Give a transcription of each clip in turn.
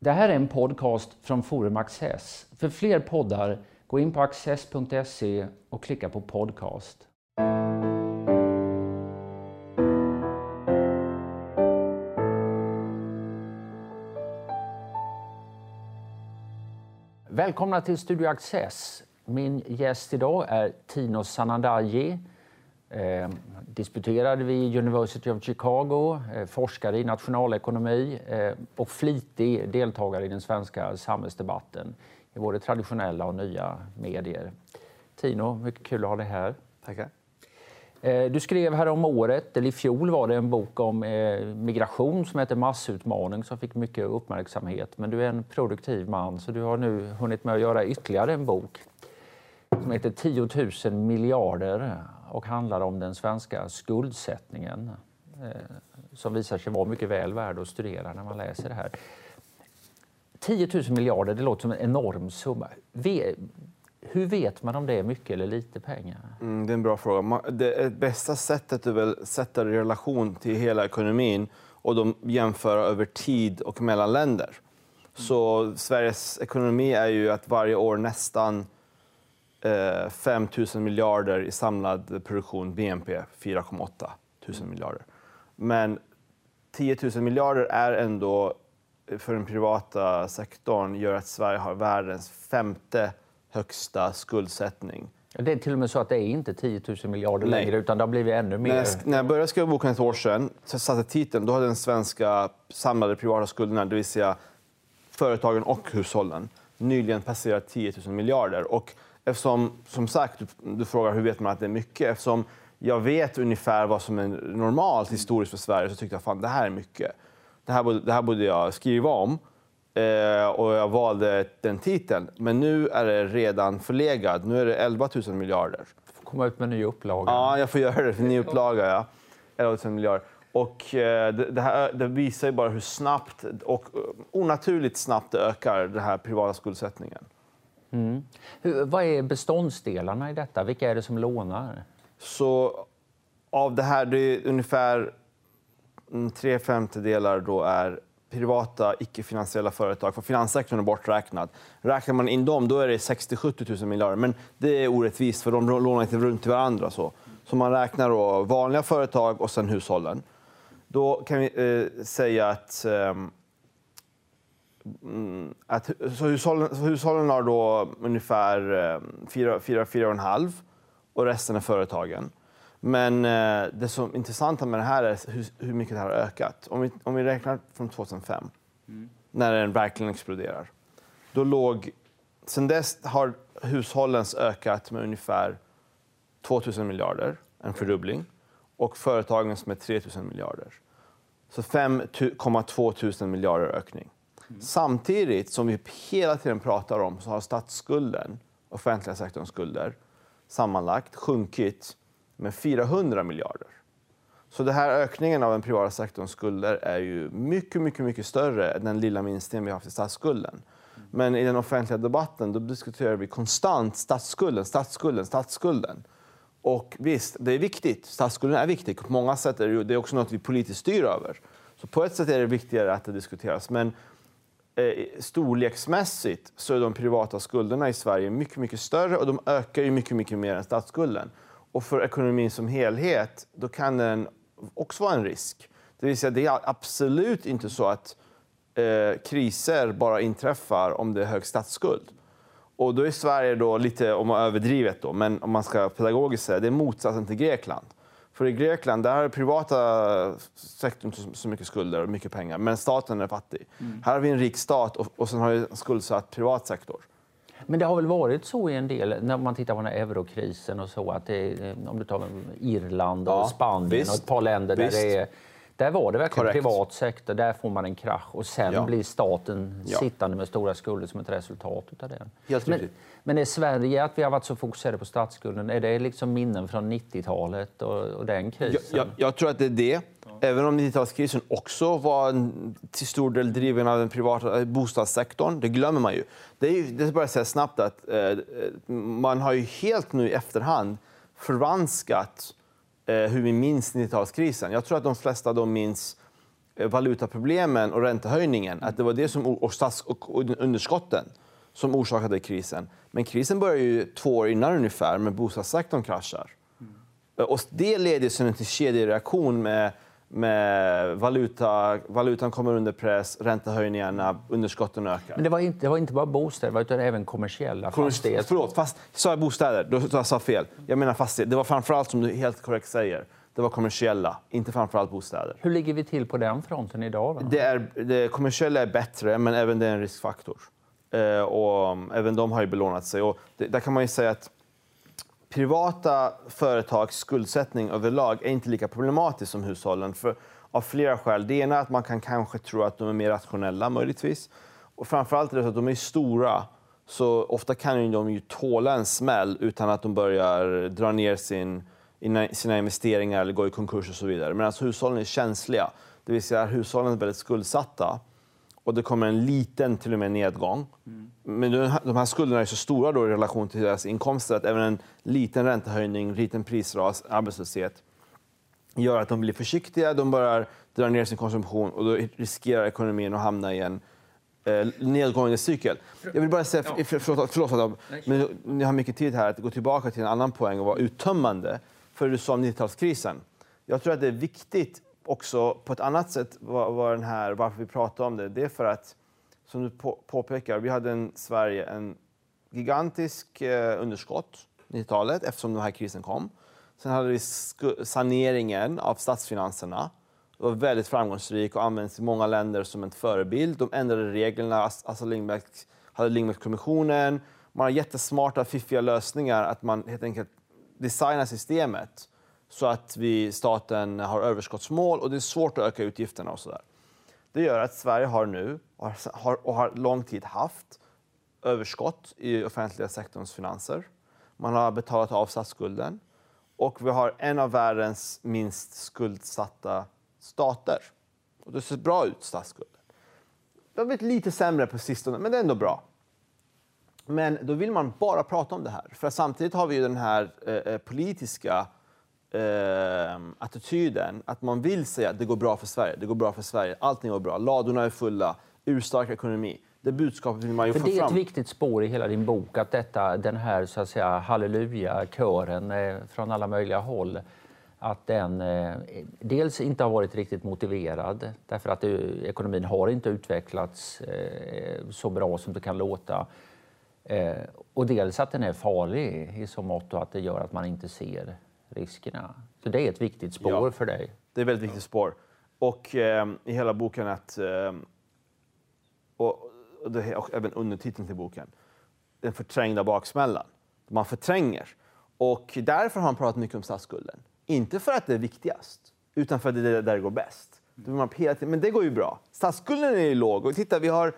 Det här är en podcast från Forum Access. För fler poddar, gå in på access.se och klicka på podcast. Välkomna till Studio Access. Min gäst idag är Tino Sanandaji, eh, disputerad vid University of Chicago, eh, forskare i nationalekonomi eh, och flitig deltagare i den svenska samhällsdebatten i både traditionella och nya medier. Tino, mycket kul att ha dig här. Tackar. Eh, du skrev här om året, eller i fjol var det en bok om eh, migration som heter Massutmaning som fick mycket uppmärksamhet. Men du är en produktiv man så du har nu hunnit med att göra ytterligare en bok som heter 10 000 miljarder och handlar om den svenska skuldsättningen eh, som visar sig vara mycket väl värd att studera när man läser det här. 10 000 miljarder, det låter som en enorm summa. Hur vet man om det är mycket eller lite pengar? Mm, det är en bra fråga. Det bästa sättet är väl att sätta det i relation till hela ekonomin och de jämföra över tid och mellan länder. Så Sveriges ekonomi är ju att varje år nästan 5 000 miljarder i samlad produktion, BNP 4,8 000 miljarder. Men 10 000 miljarder är ändå för den privata sektorn gör att Sverige har världens femte högsta skuldsättning. Det är till och med så att det är inte 10 000 miljarder Nej. längre, utan det har blivit ännu mer. När jag, när jag började skriva boken ett år sedan, så satte titeln, då hade den svenska samlade privata skulderna, det vill säga företagen och hushållen, nyligen passerat 10 000 miljarder. Och eftersom, som sagt, du, du frågar hur vet man att det är mycket, eftersom jag vet ungefär vad som är normalt historiskt för Sverige så tyckte jag att det här är mycket. Det här, borde, det här borde jag skriva om. Eh, och jag valde den titeln. Men nu är det redan förlegad. Nu är det 11 000 miljarder. Du får komma ut med en ny upplaga. Ja, jag får göra det. En ny upplaga, ja. 11 000 miljarder. Och eh, det, det, här, det visar ju bara hur snabbt och onaturligt snabbt det ökar, den här privata skuldsättningen. Mm. Hur, vad är beståndsdelarna i detta? Vilka är det som lånar? Så av det här, det är ungefär tre femtedelar då är privata icke-finansiella företag, för finanssektorn är borträknad. Räknar man in dem då är det 60-70 000 miljarder. Men det är orättvist, för de lånar inte runt till varandra. Så, så man räknar då vanliga företag och sen hushållen. Då kan vi eh, säga att, eh, att så hushållen, så hushållen har då ungefär 4-4,5 eh, och resten är företagen. Men eh, det som är intressanta med det här är hur, hur mycket det har ökat. Om vi, om vi räknar från 2005, mm. när den verkligen exploderar. Då låg, sen dess har hushållens ökat med ungefär 2 000 miljarder, en fördubbling. Och företagens med 3 000 miljarder. Så 5,2 000 miljarder ökning. Mm. Samtidigt som vi hela tiden pratar om så har statsskulden, offentliga sektorns skulder, sammanlagt sjunkit med 400 miljarder. Så den här ökningen av den privata sektorns skulder är ju mycket, mycket, mycket större än den lilla minskningen vi haft i statsskulden. Men i den offentliga debatten då diskuterar vi konstant statsskulden, statsskulden, statsskulden. Och visst, det är viktigt. Statsskulden är viktig. På många sätt är det, det är också något vi politiskt styr över. Så på ett sätt är det viktigare att det diskuteras. Men Eh, storleksmässigt så är de privata skulderna i Sverige mycket, mycket större och de ökar ju mycket, mycket mer än statsskulden och för ekonomin som helhet, då kan den också vara en risk. Det vill säga, det är absolut inte så att eh, kriser bara inträffar om det är hög statsskuld. Och då är Sverige då lite, om man överdrivet då, men om man ska pedagogiskt säga, det är motsatsen till Grekland. För i Grekland där har privata sektorn så, mycket skulder och mycket pengar, men staten är fattig. Mm. Här har vi en rik stat och, och sen har vi en skuldsatt privat sektor. Men det har väl varit så i en del, när man tittar på den här eurokrisen och så, att det, om du tar Irland och ja, Spanien visst, och ett par länder visst. där det är där var det verkligen Correct. privat sektor, där får man en krasch och sen ja. blir staten ja. sittande med stora skulder som ett resultat av det. Helt men, men är Sverige, att vi har varit så fokuserade på statsskulden, är det liksom minnen från 90-talet och, och, den krisen? Jag, jag, jag, tror att det är det. Även om 90-talskrisen också var till stor del driven av den privata bostadssektorn, det glömmer man ju. Det är, det är bara att säga snabbt att eh, man har ju helt nu i efterhand förvanskat eh, hur vi minns 90-talskrisen. Jag tror att de flesta då minns eh, valutaproblemen och räntehöjningen, att det var det som, och, underskotten som orsakade krisen. Men krisen började ju två år innan ungefär, med bostadssektorn kraschar. Mm. Och det leder till en kedjereaktion med med valuta, valutan kommer under press, räntehöjningarna, underskotten ökar. Men det var inte, det var inte bara bostäder, utan även kommersiella fastigheter. Förlåt, fast, sa jag bostäder? Då, då jag sa fel. Jag menar fastigheter. Det var framförallt, som du helt korrekt säger, det var kommersiella, inte framförallt bostäder. Hur ligger vi till på den fronten idag? Det, är, det kommersiella är bättre, men även det är en riskfaktor. Eh, och um, även de har ju belånat sig. Och det, där kan man ju säga att privata företags skuldsättning överlag är inte lika problematisk som hushållen. För, av flera skäl. Det ena är att man kan kanske tro att de är mer rationella, möjligtvis. Och framförallt är det så att de är stora. Så ofta kan de ju tåla en smäll utan att de börjar dra ner sin, sina investeringar eller gå i konkurs och så vidare. Medan alltså, hushållen är känsliga. Det vill säga, hushållen är väldigt skuldsatta och det kommer en liten till och med nedgång. Mm. Men de här skulderna är så stora då i relation till deras inkomster att även en liten räntehöjning, liten prisras, arbetslöshet gör att de blir försiktiga, de börjar dra ner sin konsumtion och då riskerar ekonomin att hamna i en eh, nedgående cykel. Jag vill bara säga, för, förlåt, förlåt men ni har mycket tid här, att gå tillbaka till en annan poäng och vara uttömmande. För du sa 90-talskrisen. Jag tror att det är viktigt också på ett annat sätt var, var den här, varför vi pratar om det. Det är för att, som du på, påpekar, vi hade i Sverige en gigantisk eh, underskott 90-talet eftersom den här krisen kom. Sen hade vi saneringen av statsfinanserna. Det var väldigt framgångsrik och används i många länder som en förebild. De ändrade reglerna. Alltså Lindbeck hade Lindbeckkommissionen. Man har jättesmarta, fiffiga lösningar att man helt enkelt designar systemet så att vi, staten har överskottsmål och det är svårt att öka utgifterna. och så där. Det gör att Sverige har nu och har, och har lång tid haft överskott i offentliga sektorns finanser. Man har betalat av statsskulden och vi har en av världens minst skuldsatta stater. Och det ser bra ut, statsskulden. Det har blivit lite sämre på sistone, men det är ändå bra. Men då vill man bara prata om det här. För samtidigt har vi den här eh, eh politiska eh, attityden att man vill säga att det går bra för Sverige, det går bra för Sverige, allting går bra, ladorna är fulla, urstark ekonomi. Det budskapet vill man ju för få Det är fram. ett viktigt spår i hela din bok, att detta, den här så att säga, halleluja-kören eh, från alla möjliga håll att den eh, dels inte har varit riktigt motiverad därför att det, ekonomin har inte utvecklats eh, så bra som det kan låta. Eh, och dels att den är farlig i så mått att det gör att man inte ser riskerna. Så det är ett viktigt spår ja, för dig. Det är ett väldigt viktigt spår. Och eh, i hela boken att... Eh, och, och, det, och även undertiteln till boken. Den förträngda baksmällan. Man förtränger. Och därför har han pratat mycket om statsskulden. Inte för att det är viktigast, utan för att det är där det går bäst. Men det går ju bra. Statsskulden är ju låg. Och titta, vi har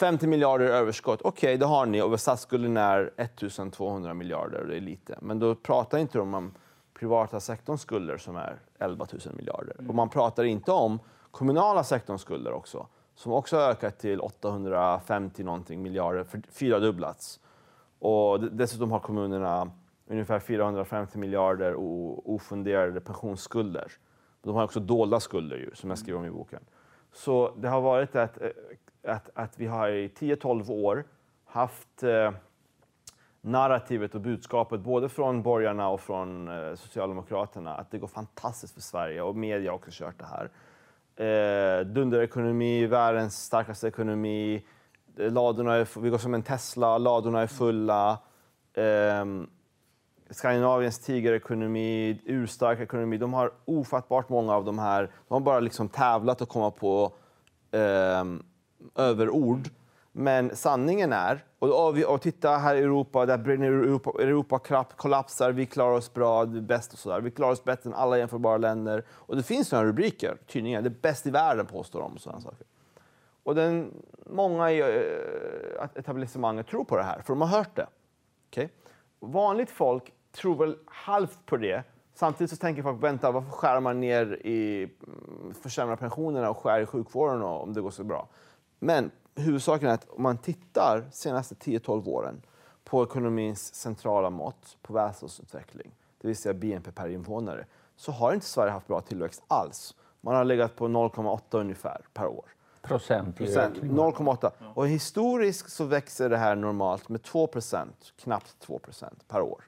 50 miljarder i överskott. Okej, okay, det har ni. Och statsskulden är 1200 miljarder. Det är lite. Men då pratar inte om privata sektorns skulder som är 11 000 miljarder. Och man pratar inte om kommunala sektorns skulder också som också har ökat till 850 någonting miljarder, fyrdubblats. Och dessutom har kommunerna ungefär 450 miljarder ofunderade pensionsskulder. De har också dolda skulder, ju, som jag skriver om i boken. Så det har varit att, att, att vi har i 10-12 år haft eh, narrativet och budskapet både från borgarna och från eh, Socialdemokraterna att det går fantastiskt för Sverige och media har också kört det här. Eh, dunderekonomi, världens starkaste ekonomi. Eh, ladorna är, vi går som en Tesla, ladorna är fulla. Eh, Skandinaviens tigerekonomi, urstark ekonomi. De har ofattbart många av de här. De har bara liksom tävlat och komma på eh, överord. Men sanningen är, och, och, och titta här i Europa, där brinner Europa, Europa kollapsar, vi klarar oss bra, bäst och sådär. Vi klarar oss bättre än alla jämförbara länder. Och det finns sådana rubriker, tidningar, det är bäst i världen påstår de. Sådana saker. Och den, många i äh, etablissemanget tror på det här, för de har hört det. Okay? Vanligt folk tror väl halvt på det. Samtidigt så tänker folk, vänta, varför skär man ner i, mm, försämrar pensionerna och skär i sjukvården om det går så bra? Men huvudsaken är att om man tittar de senaste 10-12 åren på ekonomins centrala mått på välståndsutveckling, det vill säga BNP per invånare, så har inte Sverige haft bra tillväxt alls. Man har legat på 0,8 ungefär per år. Procent Procent, ökning. 0,8. Och historiskt så växer det här normalt med 2% knappt 2% per år.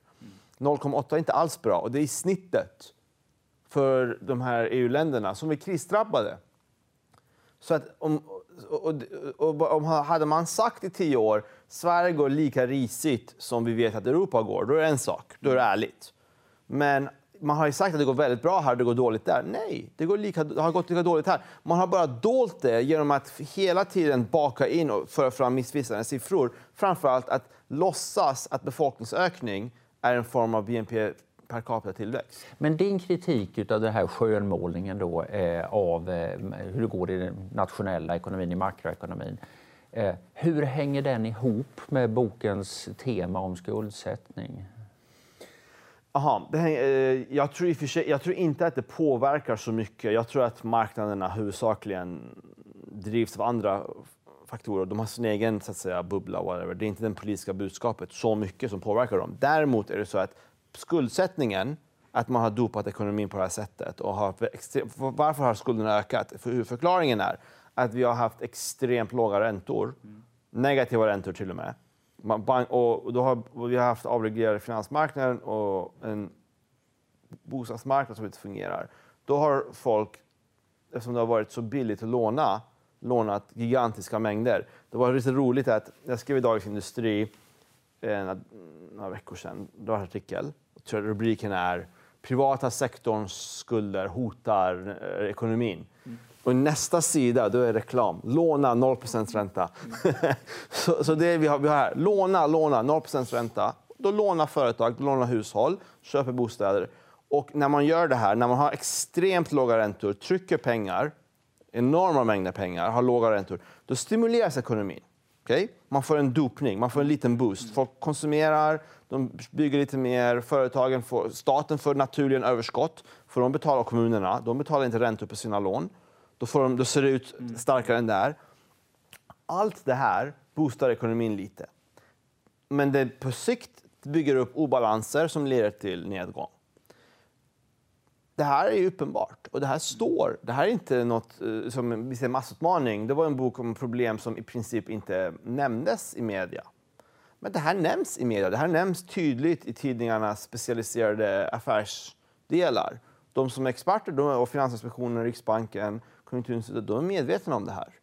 0,8 är inte alls bra och det är i snittet för de här EU-länderna som är krisdrabbade. Så att om, och, och, och, hade man sagt i tio år Sverige går lika risigt som vi vet att Europa går, då är det en sak. Då är det ärligt. Men man har ju sagt att det går väldigt bra här och det går dåligt där. Nej, det, går lika, det har gått lika dåligt här. Man har bara dolt det genom att hela tiden baka in och föra fram missvisande siffror. Framförallt att låtsas att befolkningsökning är en form av BNP per capita-tillväxt. Men din kritik av den här skönmålningen då, eh, av eh, hur det går i den nationella ekonomin, i makroekonomin. Eh, hur hänger den ihop med bokens tema om skuldsättning? Aha, här, eh, jag, tror sig, jag tror inte att det påverkar så mycket. Jag tror att marknaderna huvudsakligen drivs av andra faktorer. De har sin egen så att säga, bubbla. Whatever. Det är inte det politiska budskapet så mycket som påverkar dem. Däremot är det så att skuldsättningen, att man har dopat ekonomin på det här sättet. Och har extrem, varför har skulderna ökat? För förklaringen är att vi har haft extremt låga räntor. Mm. Negativa räntor till och med. Och då har vi har haft avreglerade finansmarknaden och en bostadsmarknad som inte fungerar. Då har folk, eftersom det har varit så billigt att låna, lånat gigantiska mängder. Det var lite roligt att jag skrev i Dagens Industri eh, några veckor sedan, det var en artikel. Rubriken är “Privata sektorns skulder hotar eh, ekonomin”. Mm. Och nästa sida då är reklam. Låna 0 ränta. Mm. så, så det vi har, vi har här. Låna, låna 0% ränta. Då lånar företag, då lånar hushåll, köper bostäder. Och när man gör det här, när man har extremt låga räntor, trycker pengar, enorma mängder pengar, har låga räntor, då stimuleras ekonomin. Okay? Man får en dopning, man får en liten boost. Folk konsumerar, de bygger lite mer, företagen får, staten får naturligen överskott, för de betalar kommunerna, de betalar inte räntor på sina lån. Då, får de, då ser det ut starkare än det är. Allt det här boostar ekonomin lite. Men det på sikt bygger upp obalanser som leder till nedgång. Det här är uppenbart och det här står. Det här är inte något eh, som vi ser massutmaning. Det var en bok om problem som i princip inte nämndes i media. Men det här nämns i media. Det här nämns tydligt i tidningarnas specialiserade affärsdelar. De som är experter, de och Finansinspektionen, Riksbanken, Konjunkturinstitutet, de är medvetna om det här.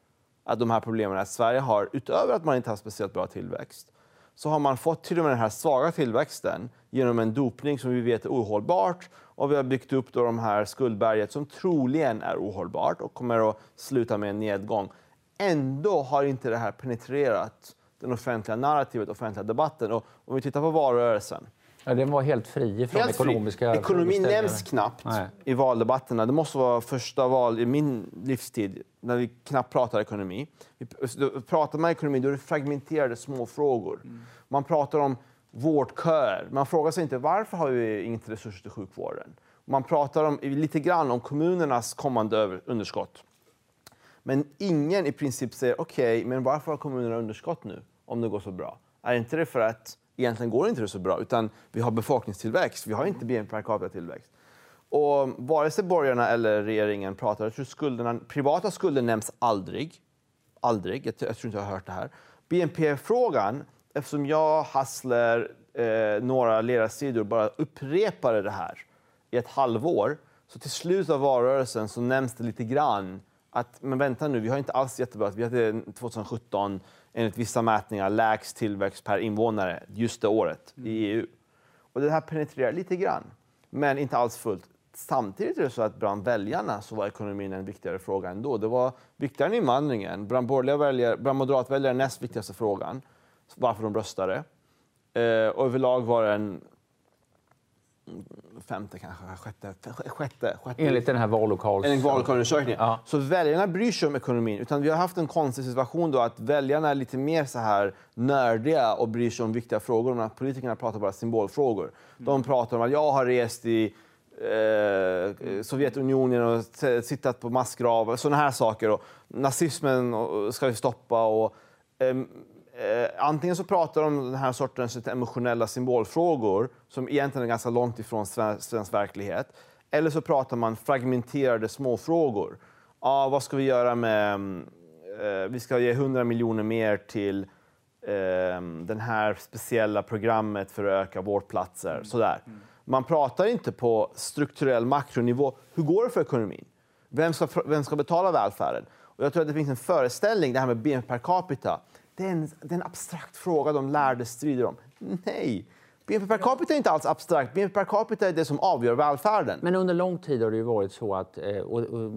Att de här problemen att Sverige har, utöver att man inte har speciellt bra tillväxt, så har man fått till och med den här svaga tillväxten genom en dopning som vi vet är ohållbart. Och vi har byggt upp då de här skuldberget som troligen är ohållbart och kommer att sluta med en nedgång. Ändå har inte det här penetrerat den offentliga narrativet, offentliga debatten. Och om vi tittar på valrörelsen Ja, den var helt fri från helt ekonomiska fri. Ekonomin nämns knappt Nej. i valdebatterna. Det måste vara första val i min livstid när vi knappt pratar ekonomi. Pratar man ekonomi då är det fragmenterade små frågor. Mm. Man pratar om vårdköer. Man frågar sig inte varför har vi inte resurser till sjukvården. Man pratar om, lite grann om kommunernas kommande underskott. Men ingen i princip säger okej, okay, men varför har kommunerna underskott nu om det går så bra? Är inte det för att egentligen går inte det så bra. Utan vi har befolkningstillväxt, vi har inte BNP per capita-tillväxt. Och vare sig borgarna eller regeringen pratar, jag tror skulderna, privata skulder nämns aldrig. Aldrig, jag, jag tror inte jag har hört det här. BNP-frågan, eftersom jag, Hassler, eh, några ledarsidor bara upprepade det här i ett halvår, så till slut av valrörelsen så nämns det lite grann att men vänta nu, vi har inte alls jättebra, vi hade 2017 enligt vissa mätningar lägst tillväxt per invånare just det året mm. i EU. Och det här penetrerar lite grann, men inte alls fullt. Samtidigt är det så att bland väljarna så var ekonomin en viktigare fråga ändå. Det var viktigare än invandringen. Bland, borgerliga väljare, bland moderatväljare näst viktigaste frågan, varför de röstade. Eh, och överlag var det en femte, kanske sjätte, sjätte, sjätte. Enligt den här vallokalsundersökningen. Ja. Så väljarna bryr sig om ekonomin. Utan vi har haft en konstig situation då att väljarna är lite mer så här nördiga och bryr sig om viktiga frågor. Men politikerna pratar bara symbolfrågor. De pratar om att jag har rest i eh, Sovjetunionen och sittat på massgravar, sådana här saker. Och nazismen ska vi stoppa. Och, eh, Eh, antingen så pratar de om den här sortens emotionella symbolfrågor som egentligen är ganska långt ifrån svensk, svensk verklighet. Eller så pratar man fragmenterade småfrågor. Ja, vad ska vi göra med... Eh, vi ska ge 100 miljoner mer till eh, det här speciella programmet för att öka vårdplatser. Mm. Sådär. Mm. Man pratar inte på strukturell makronivå. Hur går det för ekonomin? Vem ska, vem ska betala välfärden? Och jag tror att det finns en föreställning, det här med BNP per capita. Det är en, det är en abstrakt fråga de lärde strider om. Nej! BNP per capita är inte alls abstrakt. BNP per capita är det som avgör välfärden. Men under lång tid har det ju varit så att, eh, och, och,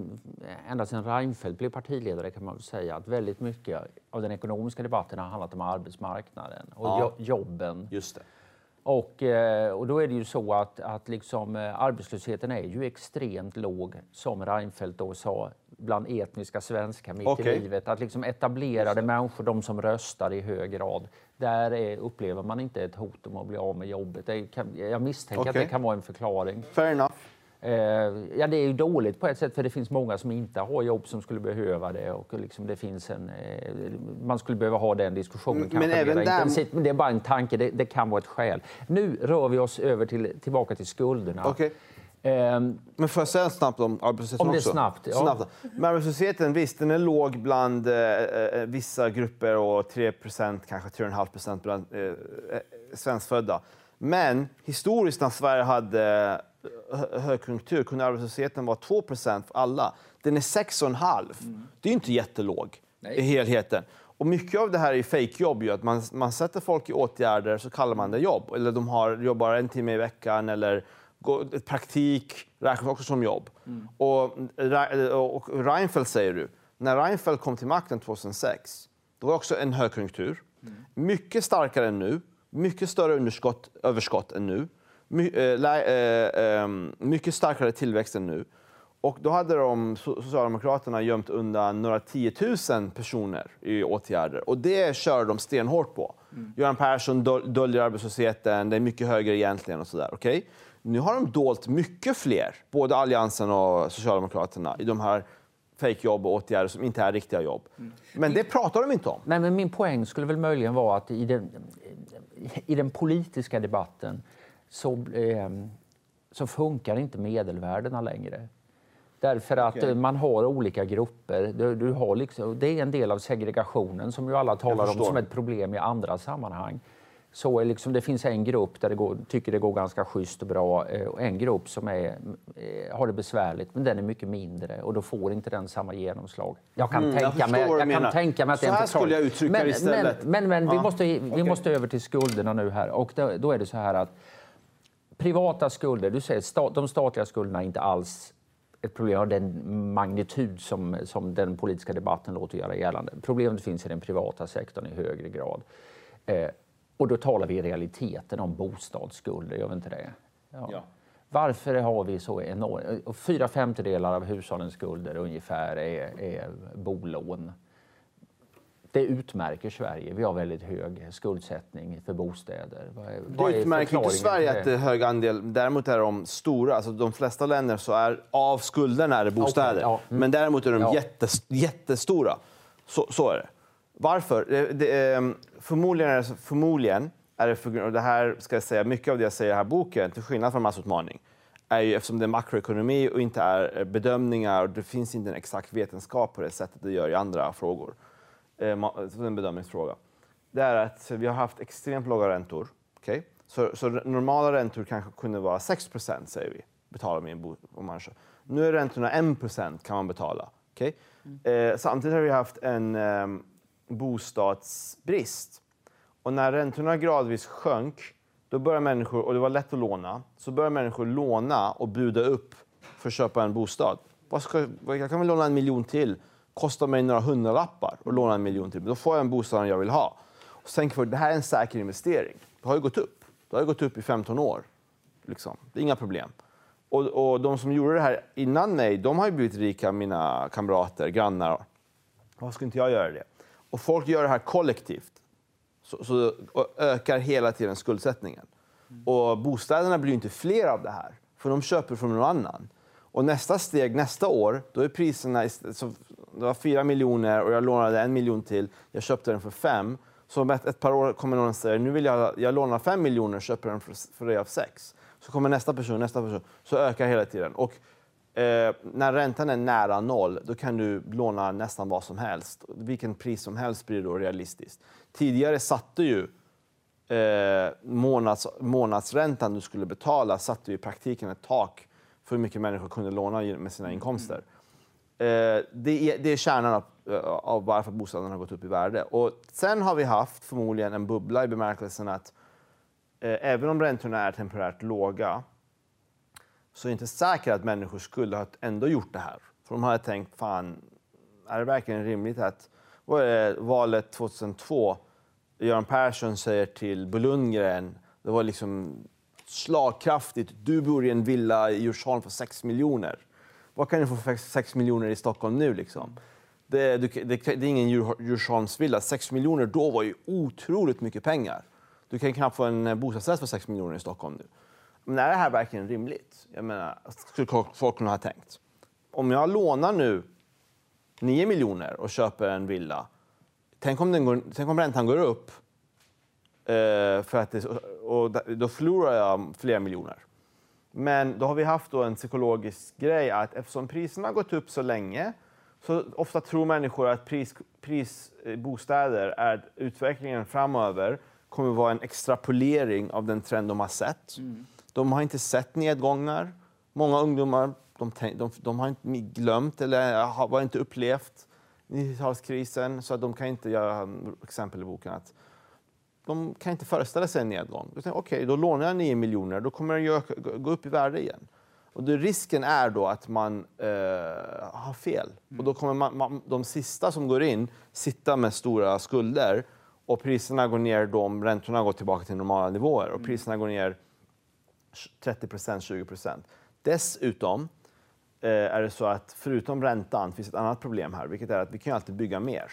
ända sedan Reinfeldt blev partiledare kan man väl säga, att väldigt mycket av den ekonomiska debatten har handlat om arbetsmarknaden och ja. jobben. Just det. Och, eh, och då är det ju så att, att liksom, eh, arbetslösheten är ju extremt låg, som Reinfeldt då sa, bland etniska svenskar mitt okay. i livet. Att liksom etablerade människor, de som röstar i hög grad, där är, upplever man inte ett hot om att bli av med jobbet. Kan, jag misstänker okay. att det kan vara en förklaring. Fair enough. Eh, ja, det är ju dåligt på ett sätt, för det finns många som inte har jobb som skulle behöva det. Och liksom det finns en, eh, man skulle behöva ha den diskussionen men, kanske även mer intensivt. Men det är bara en tanke, det, det, kan vara ett skäl. Nu rör vi oss över till, tillbaka till skulderna. Okay. Um, men får jag säga snabbt om arbetslösheten om det också? Snabbt, ja. snabbt. Men arbetslösheten, visst, den är låg bland eh, eh vissa grupper och 3% kanske 3,5 bland eh, eh, svenskfödda. Men historiskt när Sverige hade högkonjunktur kunde arbetslösheten vara 2% för alla. Den är 6,5. Mm. Det är inte jättelåg Nej. i helheten. Och mycket av det här är fejkjobb. Att man, man sätter folk i åtgärder så kallar man det jobb. Eller de har, jobbar en timme i veckan eller går, praktik räknas också som jobb. Mm. Och, och Reinfeldt säger du. När Reinfeldt kom till makten 2006 då var det också en högkonjunktur. Mm. Mycket starkare än nu. Mycket större underskott, överskott än nu. Eh, eh, ehm, mycket starkare tillväxt än nu. Och då hade de, Socialdemokraterna gömt undan några tiotusen personer i åtgärder. Och det kör de stenhårt på. Mm. Göran Persson döljer arbetslösheten, det är mycket högre egentligen och sådär. Okay? Nu har de dolt mycket fler, både Alliansen och Socialdemokraterna, i de här fejkjobb och åtgärder som inte är riktiga jobb. Mm. Men det pratar de inte om. Nej, men min poäng skulle väl möjligen vara att i den, i den politiska debatten så, eh, så funkar inte medelvärdena längre. Därför att okay. man har olika grupper. Du, du, har liksom, det är en del av segregationen som ju alla talar om som ett problem i andra sammanhang. Så liksom, det finns en grupp där det går, tycker det går ganska schysst och bra eh, och en grupp som är, eh, har det besvärligt, men den är mycket mindre och då får inte den samma genomslag. Jag kan, mm, tänka, jag mig, jag kan tänka mig att Så det är här skulle jag uttrycka men, det istället. Men, men, men ja. vi, måste, vi okay. måste över till skulderna nu här och då, då är det så här att privata skulder, du säger stat, de statliga skulderna är inte alls ett problem av den magnitud som, som den politiska debatten låter göra gällande. Problemet finns i den privata sektorn i högre grad. Eh, och då talar vi i realiteten om bostadsskulder, gör vi inte det? Ja. ja. Varför har vi så enormt... Fyra femtedelar av hushållens skulder ungefär är, är bolån. Det utmärker Sverige. Vi har väldigt hög skuldsättning för bostäder. Vad är, vad det utmärker inte Sverige att det är hög andel. Däremot är de stora. Alltså de flesta länder så är av skulderna är det bostäder. Okay, ja. mm. Men däremot är de ja. jättes, jättestora. Så, så är det. Varför? Det, det, ehm, förmodligen, är det, förmodligen är det för och det här ska jag säga, mycket av det jag säger i den här boken, till skillnad från massutmaning, är ju eftersom det är makroekonomi och inte är bedömningar och det finns inte en exakt vetenskap på det sättet det gör i andra frågor. Eh, en bedömningsfråga. Det är att vi har haft extremt låga räntor. Okay? Så, så normala räntor kanske kunde vara 6% säger vi, betalar min om man Nu är räntorna 1% kan man betala. Okay? Mm. Eh, samtidigt har vi haft en eh, bostadsbrist. Och när räntorna gradvis sjönk, då började människor, och det var lätt att låna, så började människor låna och buda upp för att köpa en bostad. Vad ska, jag kan väl låna en miljon till kostar mig några hundralappar och låna en miljon till. Då får jag en bostad jag vill ha. Och sen för det här är en säker investering. Det har ju gått upp. Det har gått upp i 15 år. Liksom. Det är inga problem. Och, och, de som gjorde det här innan mig, de har ju blivit rika, mina kamrater, grannar. Varför skulle inte jag göra det? Och folk gör det här kollektivt. Så, så ökar hela tiden skuldsättningen. Mm. Och bostäderna blir inte fler av det här, för de köper från någon annan. Och nästa steg, nästa år, då är priserna... Så det var 4 miljoner och jag lånade en miljon till. Jag köpte den för fem. Så om ett, ett par år kommer någon och säger nu vill jag, jag låna 5 miljoner och köper den för, för dig av 6. Så kommer nästa person, nästa person. Så ökar hela tiden. Och eh, när räntan är nära noll, då kan du låna nästan vad som helst. Vilken pris som helst blir då realistiskt. Tidigare satte ju eh, månads, månadsräntan du skulle betala satte ju i praktiken ett tak för hur mycket människor kunde låna med sina inkomster. Eh, det, är, det är kärnan av, eh, av varför bostaden har gått upp i värde. Och sen har vi haft förmodligen en bubbla i bemärkelsen att eh, även om räntorna är temporärt låga så är det inte säkert att människor skulle ha ändå gjort det här. För de hade tänkt, fan, är det verkligen rimligt att vad är valet 2002 Göran Persson säger till Bo Lundgren, det var liksom slagkraftigt, du bor i en villa i Djursholm för 6 miljoner. Vad kan du få för 6 miljoner i Stockholm nu? Liksom? Det, det, det, det är ingen Djursholmsvilla. 6 miljoner då var ju otroligt mycket pengar. Du kan knappt få en eh, bostadsrätt för 6 miljoner i Stockholm nu. Men är det här verkligen rimligt? Jag menar, skulle folk kunna ha tänkt. Om jag lånar nu 9 miljoner och köper en villa Tänk om, den går, tänk om räntan går upp, eh, för att det, och då förlorar jag flera miljoner. Men då har vi haft då en psykologisk grej att eftersom priserna har gått upp så länge så ofta tror människor att pris, prisbostäder är utvecklingen framöver kommer att vara en extrapolering av den trend de har sett. Mm. De har inte sett nedgångar. Många ungdomar de, de, de har inte glömt eller har inte upplevt 90-talskrisen, så de kan inte göra exempel i boken att de kan inte föreställa sig en nedgång. Okej, okay, då lånar jag 9 miljoner, då kommer den gå upp i värde igen. Och det, risken är då att man eh, har fel. Mm. Och då kommer man, man, de sista som går in sitta med stora skulder och priserna går ner då om räntorna går tillbaka till normala nivåer och mm. priserna går ner 30% 20% Dessutom Eh, är det så att förutom räntan finns ett annat problem här, vilket är att vi kan alltid bygga mer.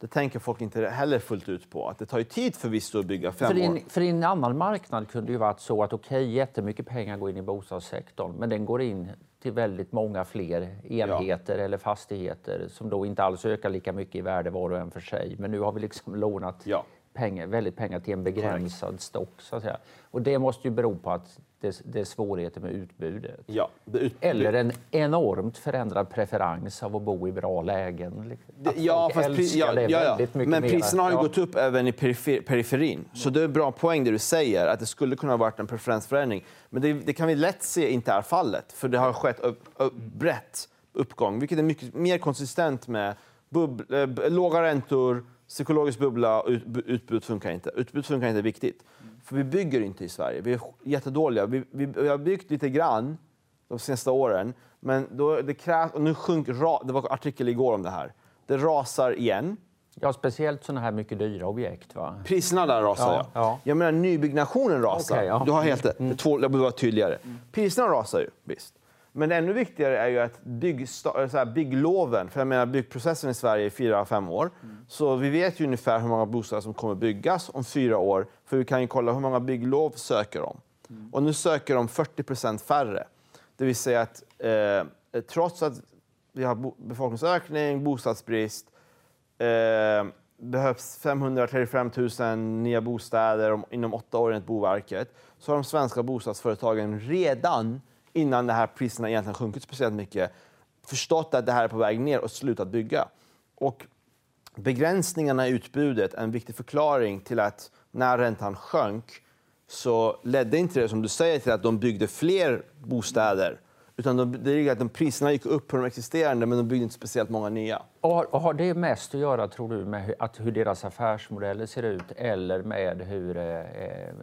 Det tänker folk inte heller fullt ut på. Att det tar ju tid förvisso att bygga fem för år. för i en annan marknad kunde det ju varit så att okej, okay, jättemycket pengar går in i bostadssektorn, men den går in till väldigt många fler enheter ja. eller fastigheter som då inte alls ökar lika mycket i värde var och en för sig. Men nu har vi liksom lånat ja. pengar, väldigt pengar till en begränsad Correct. stock. Så att säga. Och det måste ju bero på att det, det är svårigheter med utbudet. Ja, ut, Eller en enormt förändrad preferens av att bo i bra lägen. Ja, fast pri, ja, ja, ja. Men priserna har ju gått upp även i perifer, periferin. Så det är en bra poäng det du säger, att det skulle kunna ha varit en preferensförändring. Men det, det kan vi lätt se inte är fallet, för det har skett upp, upp, brett uppgång, vilket är mycket mer konsistent med bub, äh, låga räntor, psykologisk bubbla och ut, utbud funkar inte. Utbud funkar inte viktigt. För vi bygger inte i Sverige. Vi är jättedåliga. Vi, vi, vi har byggt lite grann de senaste åren, men då, det krävs... Och nu sjunk, det var en artikel igår om det här. Det rasar igen. Ja, speciellt sådana här mycket dyra objekt. Va? Priserna där rasar, ja. ja. Jag menar, nybyggnationen rasar. Okay, ja. Du har helt rätt. Mm. Jag behöver vara tydligare. Mm. Priserna rasar ju, visst. Men ännu viktigare är ju att eh, så här, byggloven, för jag menar byggprocessen i Sverige är fyra, fem år. Mm. Så vi vet ju ungefär hur många bostäder som kommer byggas om fyra år. För vi kan ju kolla hur många bygglov söker de. Mm. Och nu söker de 40 procent färre. Det vill säga att eh, trots att vi har befolkningsökning, bostadsbrist, eh, behövs 535 000 nya bostäder inom åtta år enligt Boverket, så har de svenska bostadsföretagen redan innan de här priserna egentligen sjunkit speciellt mycket, förstått att det här är på väg ner och slutat bygga. Och begränsningarna i utbudet är en viktig förklaring till att när räntan sjönk så ledde inte det, som du säger, till att de byggde fler bostäder utan de, det är att de priserna gick upp på de existerande, men de byggde inte speciellt många nya. Och, och har det mest att göra, tror du, med hur, att hur deras affärsmodeller ser ut eller med hur eh, eh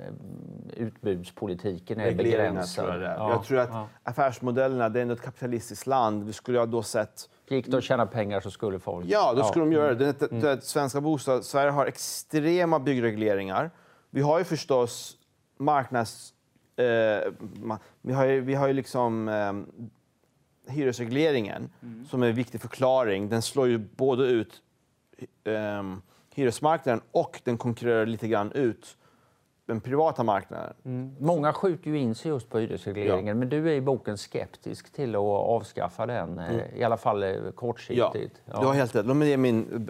utbudspolitiken är begränsad? Tror jag, ja, jag tror att ja. affärsmodellerna, det är ändå ett kapitalistiskt land. Vi skulle ha då sett... Gick det att tjäna pengar så skulle folk... Ja, då skulle ja. de göra det. det, det, mm. Svenska bostad, Sverige har extrema byggregleringar. Vi har ju förstås marknads eh, vi har ju, vi har ju liksom eh, hyresregleringen mm. som är en viktig förklaring. Den slår ju både ut eh, hyresmarknaden och den konkurrerar lite grann ut den privata marknaden. Mm. Många skjuter ju in sig just på hyresregleringen, ja. men du är i boken skeptisk till att avskaffa den, eh, mm. i alla fall eh, kortsiktigt. Ja, du har helt rätt. min,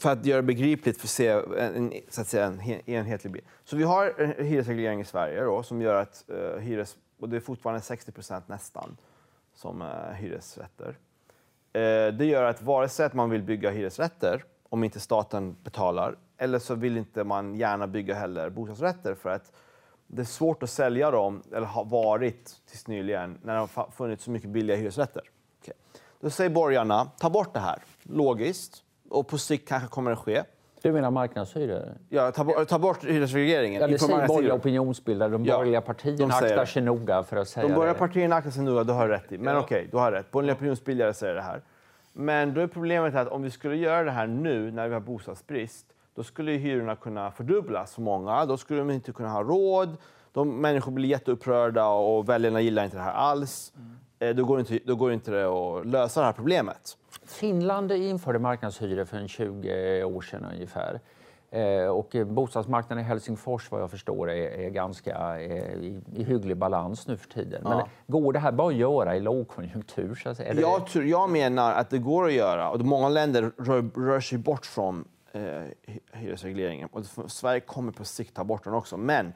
för att göra det begripligt, för att se en, så att säga, en enhetlig bild. Så vi har en hyresreglering i Sverige då, som gör att uh, hyres, och det är fortfarande 60 procent nästan, som uh, hyresrätter. Uh, det gör att vare sig att man vill bygga hyresrätter, om inte staten betalar, eller så vill inte man gärna bygga heller bostadsrätter för att det är svårt att sälja dem, eller har varit tills nyligen, när det har funnits så mycket billiga hyresrätter. Okay. Då säger borgarna, ta bort det här. Logiskt. Och på sikt kanske kommer det ske. Du menar marknadshyror? Ja, ta, ta bort hyresregleringen. Ja, det säger borgerliga opinionsbildare. De borgerliga ja, partierna de aktar sig noga för att säga De borgerliga partierna aktar sig noga, du har rätt i. Men ja. okej, okay, du har rätt. Borgerliga opinionsbildare säger det här. Men då är problemet att om vi skulle göra det här nu när vi har bostadsbrist, då skulle hyrorna kunna fördubblas för många. Då skulle de inte kunna ha råd. De, människor blir jätteupprörda och väljarna gillar inte det här alls. Mm. Då, går inte, då går inte det att lösa det här problemet. Finland införde marknadshyror för 20 år sedan ungefär. Eh, och bostadsmarknaden i Helsingfors vad jag förstår är, är ganska eh, i, i hygglig balans nu för tiden. Men ja. går det här bara att göra i lågkonjunktur? Så att säga? Jag, tror, jag menar att det går att göra. Och många länder rör, rör sig bort från eh, hyresregleringen. Och Sverige kommer på sikt ta bort den också. Men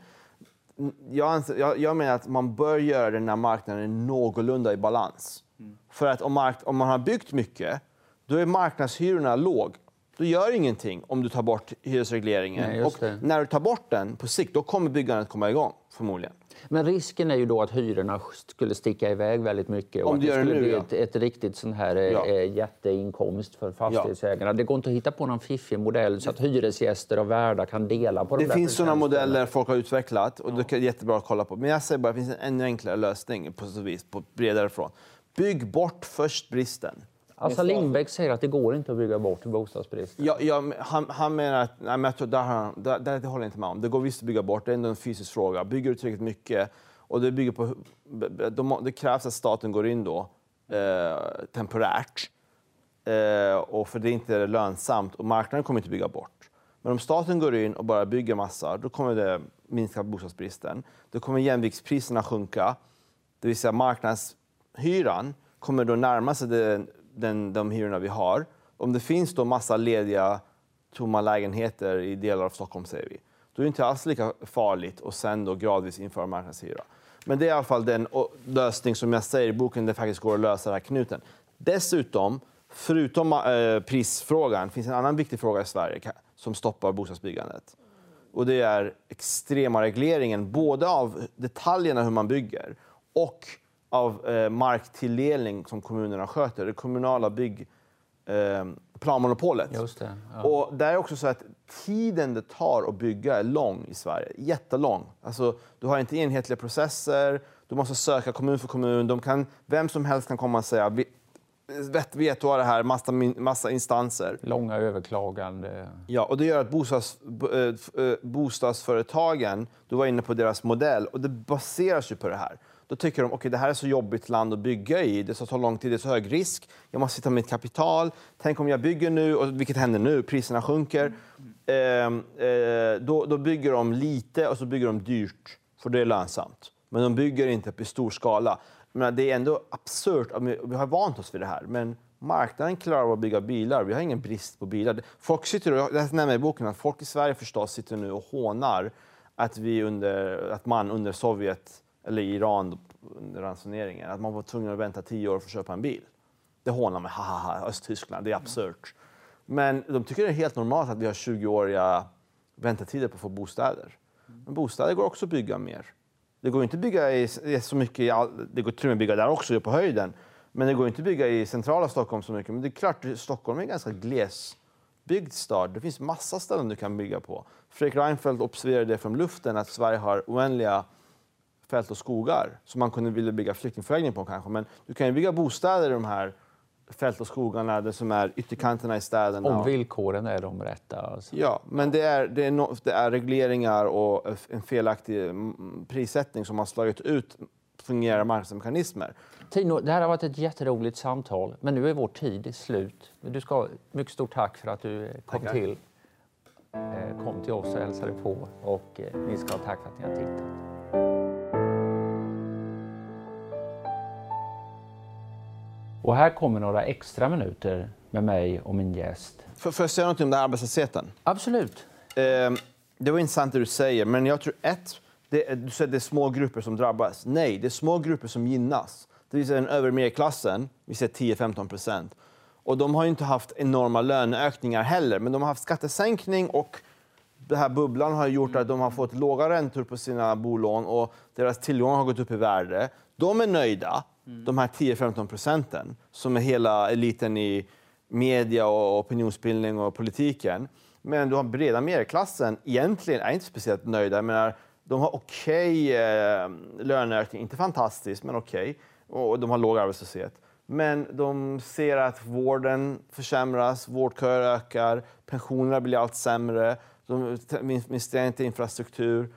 jag, anser, jag, jag, menar att man bör göra det när marknaden är någorlunda i balans. Mm. För att om, mark, om man har byggt mycket, då är marknadshyrorna låg. Då gör ingenting om du tar bort hyresregleringen. Nej, och när du tar bort den på sikt, då kommer byggandet komma igång förmodligen. Men risken är ju då att hyrorna skulle sticka iväg väldigt mycket och Om att det skulle nu, bli ja. ett, ett, riktigt sån här ja. äh, jätteinkomst för fastighetsägarna. Ja. Det går inte att hitta på någon fiffig modell så att hyresgäster och värdar kan dela på de Det finns sådana modeller folk har utvecklat och det är jättebra att kolla på. Men jag säger bara det finns en ännu enklare lösning på så vis, på bredare front. Bygg bort först bristen. Alltså Lindbäck säger att det går inte att bygga bort bostadsbristen. Ja, ja, han, han menar att... Nej, men jag tror, där, där, där, det håller jag inte med om. Det går visst att bygga bort, det är ändå en fysisk fråga. Bygger du tillräckligt mycket och det, bygger på, de, det krävs att staten går in då eh, temporärt. Eh, och för det är inte lönsamt och marknaden kommer inte bygga bort. Men om staten går in och bara bygger massa, då kommer det minska bostadsbristen. Då kommer jämviktspriserna sjunka. Det vill säga marknadshyran kommer då närma sig den den, de hyrorna vi har. Om det finns då massa lediga tomma lägenheter i delar av Stockholm, säger vi, då är det inte alls lika farligt att sen då gradvis införa marknadshyra. Men det är i alla fall den lösning som jag säger i boken, det faktiskt går att lösa den här knuten. Dessutom, förutom eh, prisfrågan, finns en annan viktig fråga i Sverige som stoppar bostadsbyggandet. Och det är extrema regleringen, både av detaljerna hur man bygger och av eh, marktilldelning som kommunerna sköter, det kommunala bygg, eh, planmonopolet. Just det, ja. Och det är också så att tiden det tar att bygga är lång i Sverige. Jättelång. Alltså, du har inte enhetliga processer, du måste söka kommun för kommun. De kan, vem som helst kan komma och säga vet, vet du det här, massa, massa instanser. Långa överklagande. Ja, och det gör att bostads, eh, eh, bostadsföretagen, du var inne på deras modell, och det baseras ju på det här. Då tycker de okay, det här är så jobbigt land att bygga i, det tar så lång tid, det är så hög risk, jag måste sitta med mitt kapital. Tänk om jag bygger nu, och vilket händer nu, priserna sjunker. Mm. Eh, eh, då, då bygger de lite och så bygger de dyrt, för det är lönsamt. Men de bygger inte i stor skala. Men det är ändå absurt, vi har vant oss vid det här. Men marknaden klarar av att bygga bilar. Vi har ingen brist på bilar. Folk sitter, och, jag nämner i boken att folk i Sverige förstås sitter nu och hånar att, vi under, att man under Sovjet eller i Iran under ransoneringen, att man var tvungen att vänta tio år för att köpa en bil. Det hånar man, haha, Östtyskland, det är absurt. Men de tycker det är helt normalt att vi har 20-åriga väntetider på att få bostäder. Men bostäder går också att bygga mer. Det går inte att bygga i, så mycket, i all, det går till och med bygga där också, på höjden. Men det går inte att bygga i centrala Stockholm så mycket. Men det är klart, Stockholm är en ganska glesbyggd stad. Det finns massa ställen du kan bygga på. Fredrik Reinfeldt observerade det från luften att Sverige har oändliga fält och skogar som man kunde vilja bygga flyktingförläggning på kanske. Men du kan ju bygga bostäder i de här fält och skogarna det som är ytterkanterna i städerna. Om villkoren är de rätta. Alltså. Ja, men det är, det, är no, det är regleringar och en felaktig prissättning som har slagit ut fungerande marknadsmekanismer. Tino, det här har varit ett jätteroligt samtal, men nu är vår tid slut. Du ska ha mycket stort tack för att du kom Tackar. till. Eh, kom till oss och hälsade på. Och eh, ni ska ha tack för att ni har tittat. Och här kommer några extra minuter med mig och min gäst. Får jag säga något om den här arbetslösheten? Absolut. Eh, det var intressant det du säger, men jag tror ett, det, du säger att det är små grupper som drabbas. Nej, det är små grupper som gynnas. Det vill säga den övre medelklassen, vi säger 10-15 procent. Och de har inte haft enorma löneökningar heller, men de har haft skattesänkning och den här bubblan har gjort att de har fått låga räntor på sina bolån och deras tillgångar har gått upp i värde. De är nöjda, mm. de här 10-15 procenten som är hela eliten i media och opinionsbildning och politiken. Men du har breda medelklassen egentligen är inte speciellt nöjda. Jag menar, de har okej okay, eh, löneökning, inte fantastiskt, men okej. Okay. Och de har låg arbetslöshet. Men de ser att vården försämras, vårdköer ökar, pensionerna blir allt sämre, de investerar inte i infrastruktur.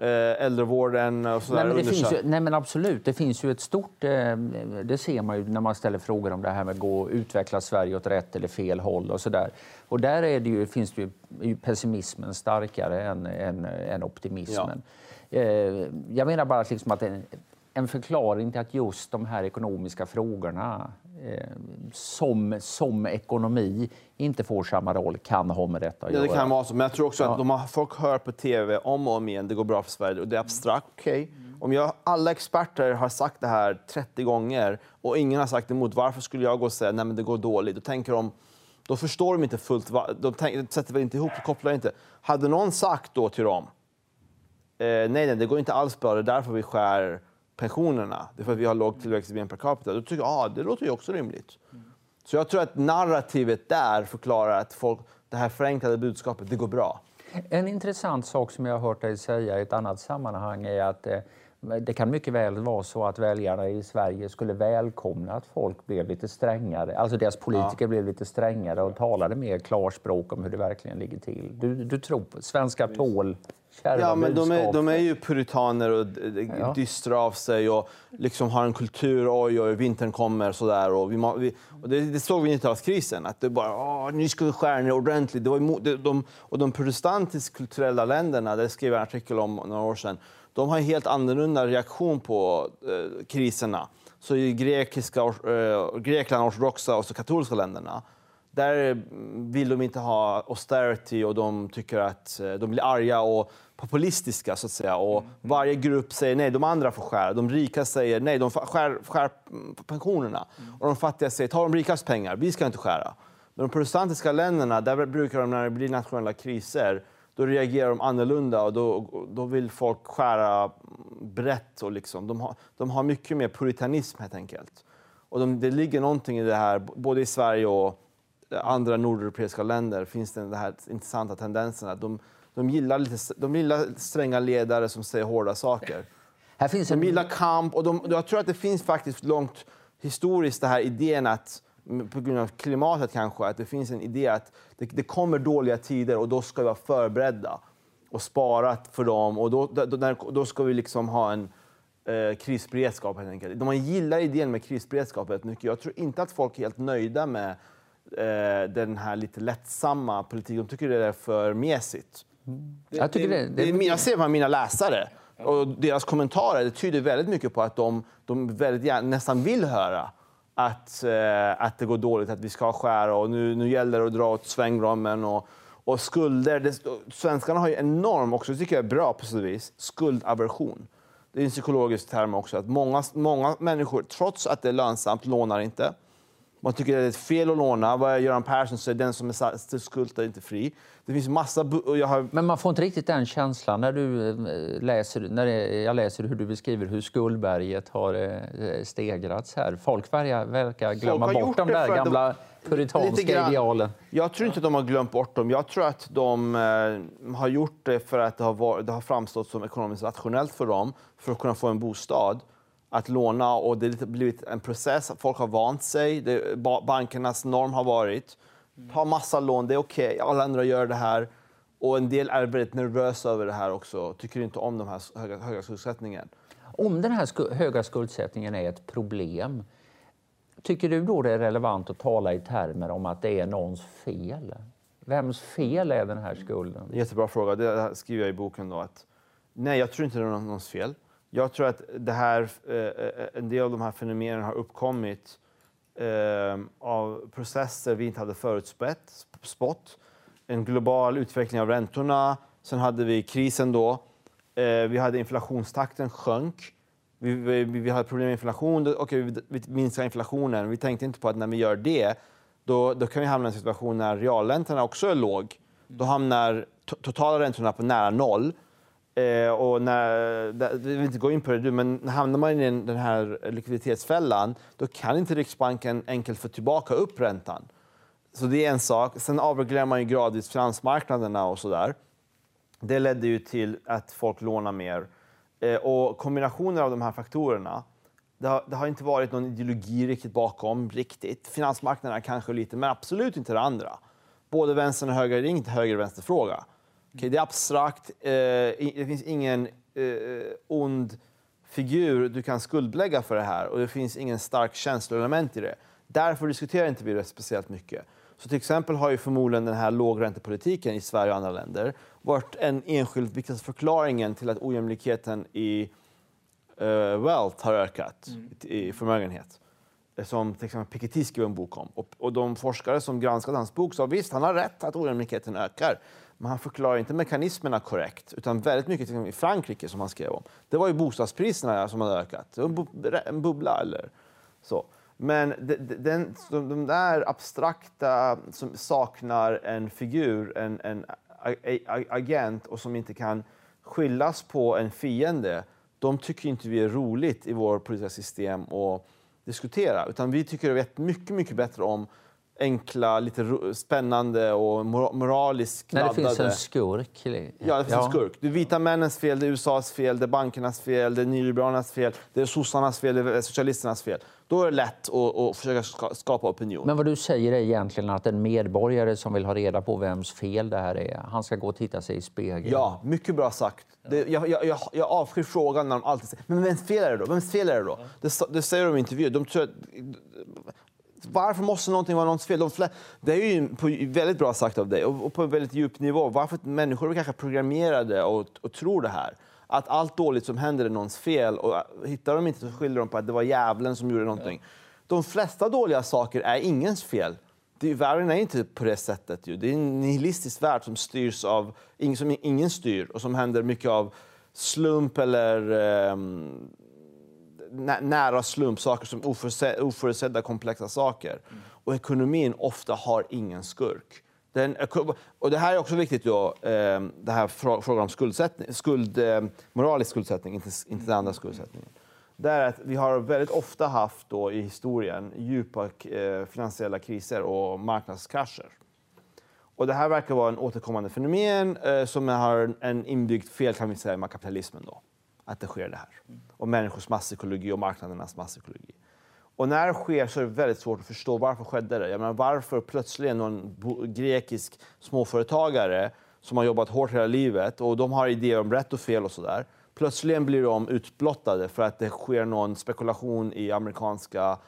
Eh, äldrevården och sådär. Nej, men det finns ju, nej men absolut, det finns ju ett stort... Eh, det ser man ju när man ställer frågor om det här med att gå utveckla Sverige åt rätt eller fel håll och sådär. Och där är det ju, finns det ju pessimismen starkare än, än, än optimismen. Ja. Eh, jag menar bara liksom att en, en förklaring till att just de här ekonomiska frågorna som, som ekonomi inte får samma roll kan ha med detta att ja, göra. Det kan vara så, men jag tror också att de har, folk hör på tv om och om igen det går bra för Sverige och det är abstrakt. Okay. Mm. Om jag, alla experter har sagt det här 30 gånger och ingen har sagt emot, varför skulle jag gå och säga att det går dåligt? Då tänker de, då förstår de inte fullt, de, tänker, de sätter väl inte ihop, kopplar inte. Hade någon sagt då till dem, eh, nej, nej, det går inte alls bra, det är därför vi skär pensionerna, det är för att vi har låg tillväxt i BNP per capita, då tycker jag ah, det låter ju också rimligt. Så jag tror att narrativet där förklarar att folk, det här förenklade budskapet, det går bra. En intressant sak som jag har hört dig säga i ett annat sammanhang är att eh, det kan mycket väl vara så att väljarna i Sverige skulle välkomna att folk blev lite strängare, alltså deras politiker ja. blev lite strängare och talade mer klarspråk om hur det verkligen ligger till. Du, du tror på svenska tål ja, men de är, de är ju puritaner och ja. dystra av sig och liksom har en kultur, oj, oj, vintern kommer sådär. Och, vi, vi, och det, det såg vi i 90-talskrisen, att det bara, nu ska vi skära ner ordentligt. Det var de, de, och de protestantiskt kulturella länderna, det skrev jag en artikel om några år sedan, de har en helt annorlunda reaktion på eh, kriserna. Så i grekiska, eh, Grekland, ortodoxa och så katolska länderna, där vill de inte ha austerity och de tycker att eh, de blir arga och populistiska så att säga. Och mm. Varje grupp säger nej, de andra får skära. De rika säger nej, de skär, skär pensionerna. Mm. Och de fattiga säger ta de rikas pengar, vi ska inte skära. Men de protestantiska länderna, där brukar de när det blir nationella kriser, då reagerar de annorlunda och då, då vill folk skära brett. Och liksom. de, har, de har mycket mer puritanism helt enkelt. Och de, det ligger någonting i det här, både i Sverige och andra nordeuropeiska länder finns det den här intressanta tendensen att de, de, gillar lite, de gillar stränga ledare som säger hårda saker. Här finns en... De gillar kamp och de, jag tror att det finns faktiskt långt historiskt den här idén att på grund av klimatet kanske, att det finns en idé att det, det kommer dåliga tider och då ska vi vara förberedda och spara för dem och då, då, då ska vi liksom ha en eh, krisberedskap helt enkelt. De gillar idén med krisberedskap väldigt mycket. Jag tror inte att folk är helt nöjda med eh, den här lite lättsamma politiken. De tycker det är för mesigt. Mm. Jag, tycker det, det, det, jag ser på mina läsare och deras kommentarer. Det tyder väldigt mycket på att de, de väldigt gärna, nästan vill höra att, eh, att det går dåligt, att vi ska skära och nu, nu gäller det att dra åt svängrommen Och, och skulder. Det, svenskarna har ju enorm, också, det tycker jag är bra på så vis, skuldaversion. Det är en psykologisk term också. Att många, många människor, trots att det är lönsamt, lånar inte. Man tycker det är fel att låna. Vad Göran Persson säger, den som är skuld är inte fri. Det finns massa... Har... Men man får inte riktigt den känslan när, du eh, läser, när jag läser hur du beskriver hur skuldberget har eh, stegrats här. Folk verkar glömma bort de där gamla de, puritanska idealen. Jag tror inte att de har glömt bort dem. Jag tror att de eh, har gjort det för att det har, varit, det har framstått som ekonomiskt rationellt för dem för att kunna få en bostad att låna och det har blivit en process. Folk har vant sig. Det, bankernas norm har varit ta massa lån, det är okej. Okay. Alla andra gör det här. Och en del är väldigt nervösa över det här också. Tycker inte om den här höga, höga skuldsättningen. Om den här sku höga skuldsättningen är ett problem, tycker du då det är relevant att tala i termer om att det är någons fel? Vems fel är den här skulden? Jättebra fråga. Det skriver jag i boken. Då, att, nej, jag tror inte det är någons fel. Jag tror att det här, eh, eh, en del av de här fenomenen har uppkommit eh, av processer vi inte hade förutspått. En global utveckling av räntorna. Sen hade vi krisen då. Vi hade inflationstakten sjönk. Vi, vi, vi hade problem med inflation. Okej, vi, vi inflationen. Vi tänkte inte på att när vi gör det, då, då kan vi hamna i en situation när realräntorna också är låg. Då hamnar totala räntorna på nära noll. Eh, och när, vi vill inte gå in på det men hamnar man i den här likviditetsfällan, då kan inte Riksbanken enkelt få tillbaka upp räntan. Så det är en sak. Sen avreglerar man ju gradvis finansmarknaderna och så där. Det ledde ju till att folk lånar mer. Eh, och kombinationen av de här faktorerna, det har, det har, inte varit någon ideologi riktigt bakom. riktigt. Finansmarknaderna kanske lite, men absolut inte det andra. Både vänster och höger, det är inte höger-vänster-fråga. Okay, det är abstrakt, eh, det finns ingen eh, ond figur du kan skuldbelägga för det här och det finns ingen stark känsloelement i det. Därför diskuterar inte vi det speciellt mycket. Så till exempel har ju förmodligen den här lågräntepolitiken i Sverige och andra länder varit en enskild viktigaste förklaringen till att ojämlikheten i uh, wealth har ökat, mm. i förmögenhet. Som till exempel Piketty skrev en bok om. Och, och de forskare som granskade hans bok sa visst, han har rätt att ojämlikheten ökar. Men han förklarar inte mekanismerna korrekt. Utan väldigt mycket i Frankrike som han skrev om. Det var ju bostadspriserna som hade ökat. Det var en bubbla eller så. Men den, de där abstrakta som saknar en figur, en, en agent och som inte kan skiljas på en fiende, de tycker inte vi är roligt i vårt politiska system att diskutera. Utan vi tycker det är mycket, mycket bättre om enkla, lite spännande och moraliskt laddade... När det finns en skurk. Ja, det finns ja. en skurk. Det är vita männens fel, det är USAs fel, det är bankernas fel, det är nyliberalernas fel, det är sossarnas fel, det är socialisternas fel. Då är det lätt att, att försöka skapa opinion. Men vad du säger är egentligen att en medborgare som vill ha reda på vems fel det här är, han ska gå och titta sig i spegeln? Ja, mycket bra sagt. Det, jag, jag, jag, jag avskyr frågan när de alltid säger men vems fel är det då? Vems fel är det då? Det, det säger de i intervjuer. De tror att, varför måste någonting vara någons fel? De det är ju på, väldigt bra sagt av dig och på en väldigt djup nivå. Varför människor är kanske programmerade och, och tror det här. Att allt dåligt som händer är någons fel och äh, hittar de inte så skyller de på att det var djävulen som gjorde någonting. Ja. De flesta dåliga saker är ingens fel. Det, världen är inte på det sättet. Ju. Det är en nihilistisk värld som styrs av som ingen styr och som händer mycket av slump eller um, nära slump, saker som oförutsedda, oförutsedda komplexa saker. Mm. Och ekonomin ofta har ingen skurk. Den, och det här är också viktigt, då, eh, det här frågan om skuldsättning, skuld, eh, moralisk skuldsättning, inte, inte den andra skuldsättningen. Det är att vi har väldigt ofta haft då i historien djupa eh, finansiella kriser och marknadskrascher. Och det här verkar vara en återkommande fenomen eh, som har en inbyggd fel kan vi säga, med kapitalismen. Då att det sker det här. Och människors masspsykologi och marknadernas masspsykologi. Och när det sker så är det väldigt svårt att förstå varför skedde det. Jag menar, varför plötsligt någon grekisk småföretagare som har jobbat hårt hela livet och de har idéer om rätt och fel och sådär. Plötsligt blir de utblottade för att det sker någon spekulation i amerikanska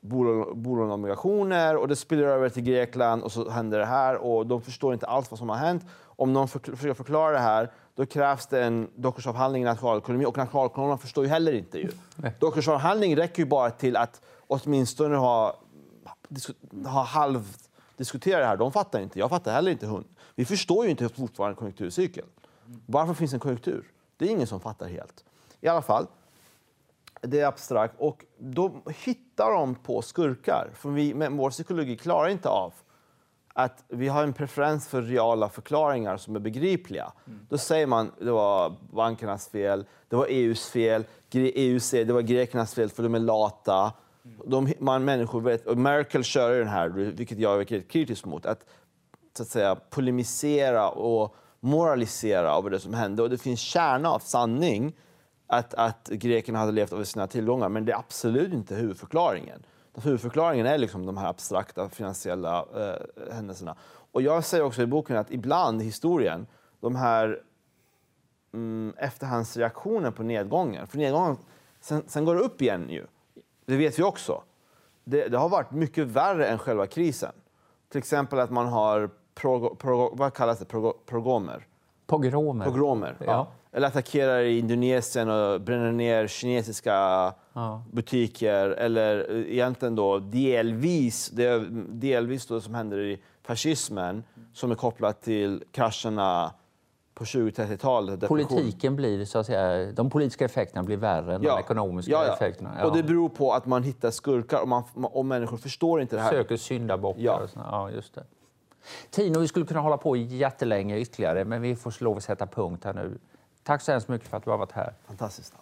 bolån och och det spiller över till Grekland och så händer det här och de förstår inte alls vad som har hänt. Om någon försöker förklara det här då krävs det en doktorsavhandling i nationalekonomi och nationalekonomerna förstår ju heller inte. Ju. Doktorsavhandling räcker ju bara till att åtminstone ha, ha halv diskutera det här. De fattar inte. Jag fattar heller inte. Hund. Vi förstår ju inte fortfarande konjunkturcykeln. Varför finns en konjunktur? Det är ingen som fattar helt. I alla fall, det är abstrakt. Och då hittar de på skurkar. För vi, med vår psykologi klarar inte av att vi har en preferens för reala förklaringar som är begripliga. Mm. Då säger man det var bankernas fel, det var EUs fel, EU säger det var grekernas fel för de är lata. Mm. De, man, människor vet, och Merkel kör den här, vilket jag är kritisk mot, att, så att säga, polemisera och moralisera över det som hände. Och det finns kärna av sanning att, att grekerna hade levt över sina tillgångar, men det är absolut inte huvudförklaringen. Huvudförklaringen är liksom de här abstrakta finansiella eh, händelserna. Och jag säger också i boken att ibland i historien, de här mm, efterhandsreaktionen på nedgången, för nedgången, sen, sen, går det upp igen ju. Det vet vi också. Det, det, har varit mycket värre än själva krisen. Till exempel att man har pro, pro, vad kallas det? Pro, progomer? Pogromer. Pogromer. Ja. Ja. Eller attackerar i Indonesien och bränner ner kinesiska Ja. butiker. Eller eh, egentligen då delvis, det delvis då som händer i fascismen som är kopplat till krascherna på 20-30-talet. depression. Politiken blir, så att säga, de politiska effekterna blir värre än de ekonomiska ja, ja. effekterna. Och det beror på att man hittar skurkar och, man, och människor förstår inte det här. söker syndabockar. Ja. och såna- ja, just det. Tino, vi skulle kunna hålla på jättelänge ytterligare, men vi får lov att sätta punkt här nu. Tack så hemskt mycket för att du har varit här. Fantastiskt.